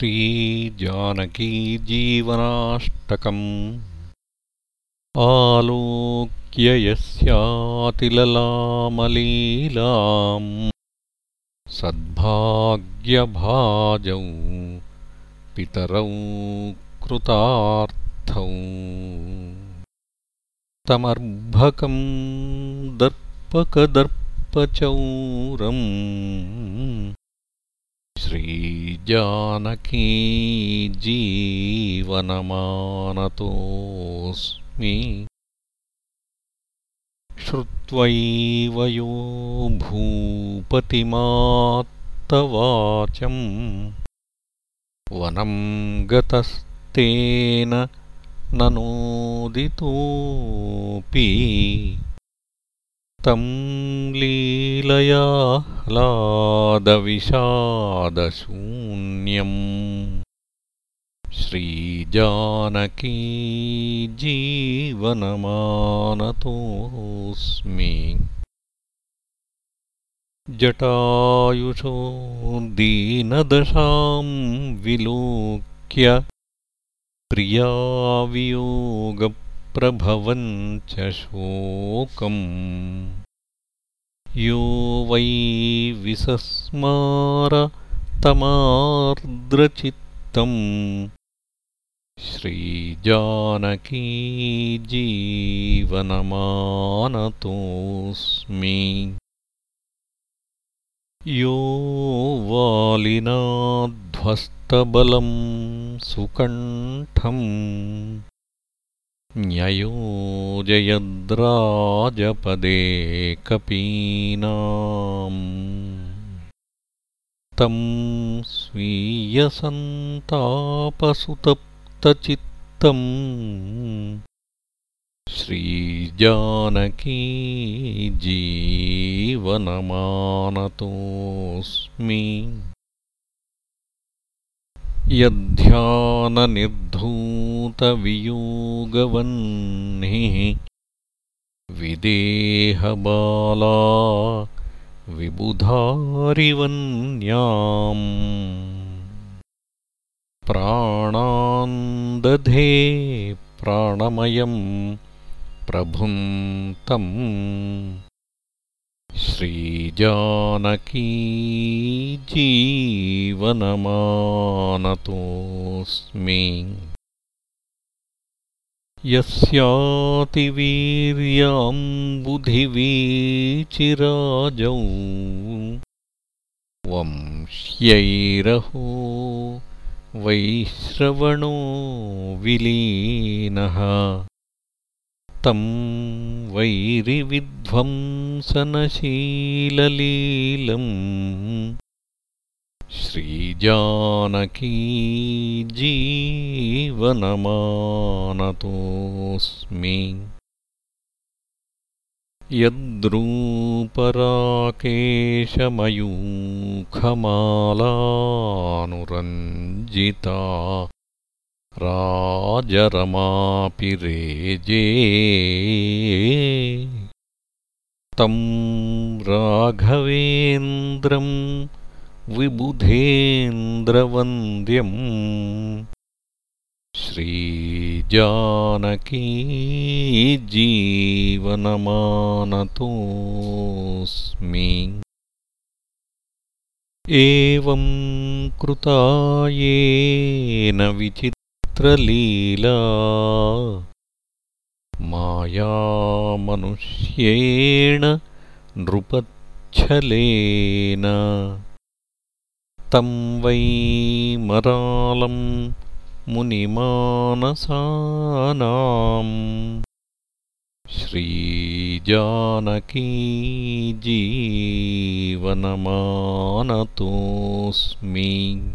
श्रीजानकीजीवनाष्टकम् आलोक्य यस्यातिललामलीलाम्। सद्भाग्यभाजौ पितरौ कृतार्थौ। तमर्भकम् दर्पकदर्पचौरम् श्रीजानकीजीवनमानतोऽस्मि श्रुत्वैव यो भूपतिमात्तवाचम् वनं गतस्तेन नोदितोऽपि तं लीलयाह्लादविषादशून्यम् श्रीजानकीजीवनमानतोऽस्मि जटायुषो दीनदशां विलोक्य प्रियावियोगप्रभवम् च शोकम् यो वै विसस्मारतमार्द्रचित्तम् श्रीजानकीजीवनमानतोऽस्मि यो वालिनाध्वस्तबलं सुकण्ठम् न्ययोजयद्राजपदे कपीनाम् तं स्वीयसन्तापसुतप्तचित्तम् श्रीजानकीजीवनमानतोऽस्मि यध्याननिर्धूतवियोगवह्निः विदेहबाला विबुधारिवन्याम् प्राणान्दधे प्राणमयम् प्रभुं तम् श्रीजानकीजीवनमानतोऽस्मि यस्यातिवीर्याम्बुधिवीचिराजौ वंश्यैरहो वैश्रवणो विलीनः। तं वैरिविध्वंसनशीललीलम्। श्रीजानकीजीवनमानतोऽस्मि। यद्रूपराकेशमयूखमालानुरञ्जिता राजरमापि रेजे तं राघवेन्द्रं विबुधेन्द्रवन्द्यम् श्रीजानकीजीवनमानतोऽस्मि। एवं कृता येन विचित् लीला। मायामनुष्येण नृपच्छलेन। तं वै मरालं मुनिमानसानाम्। श्रीजानकीजीवनमानतोऽस्मि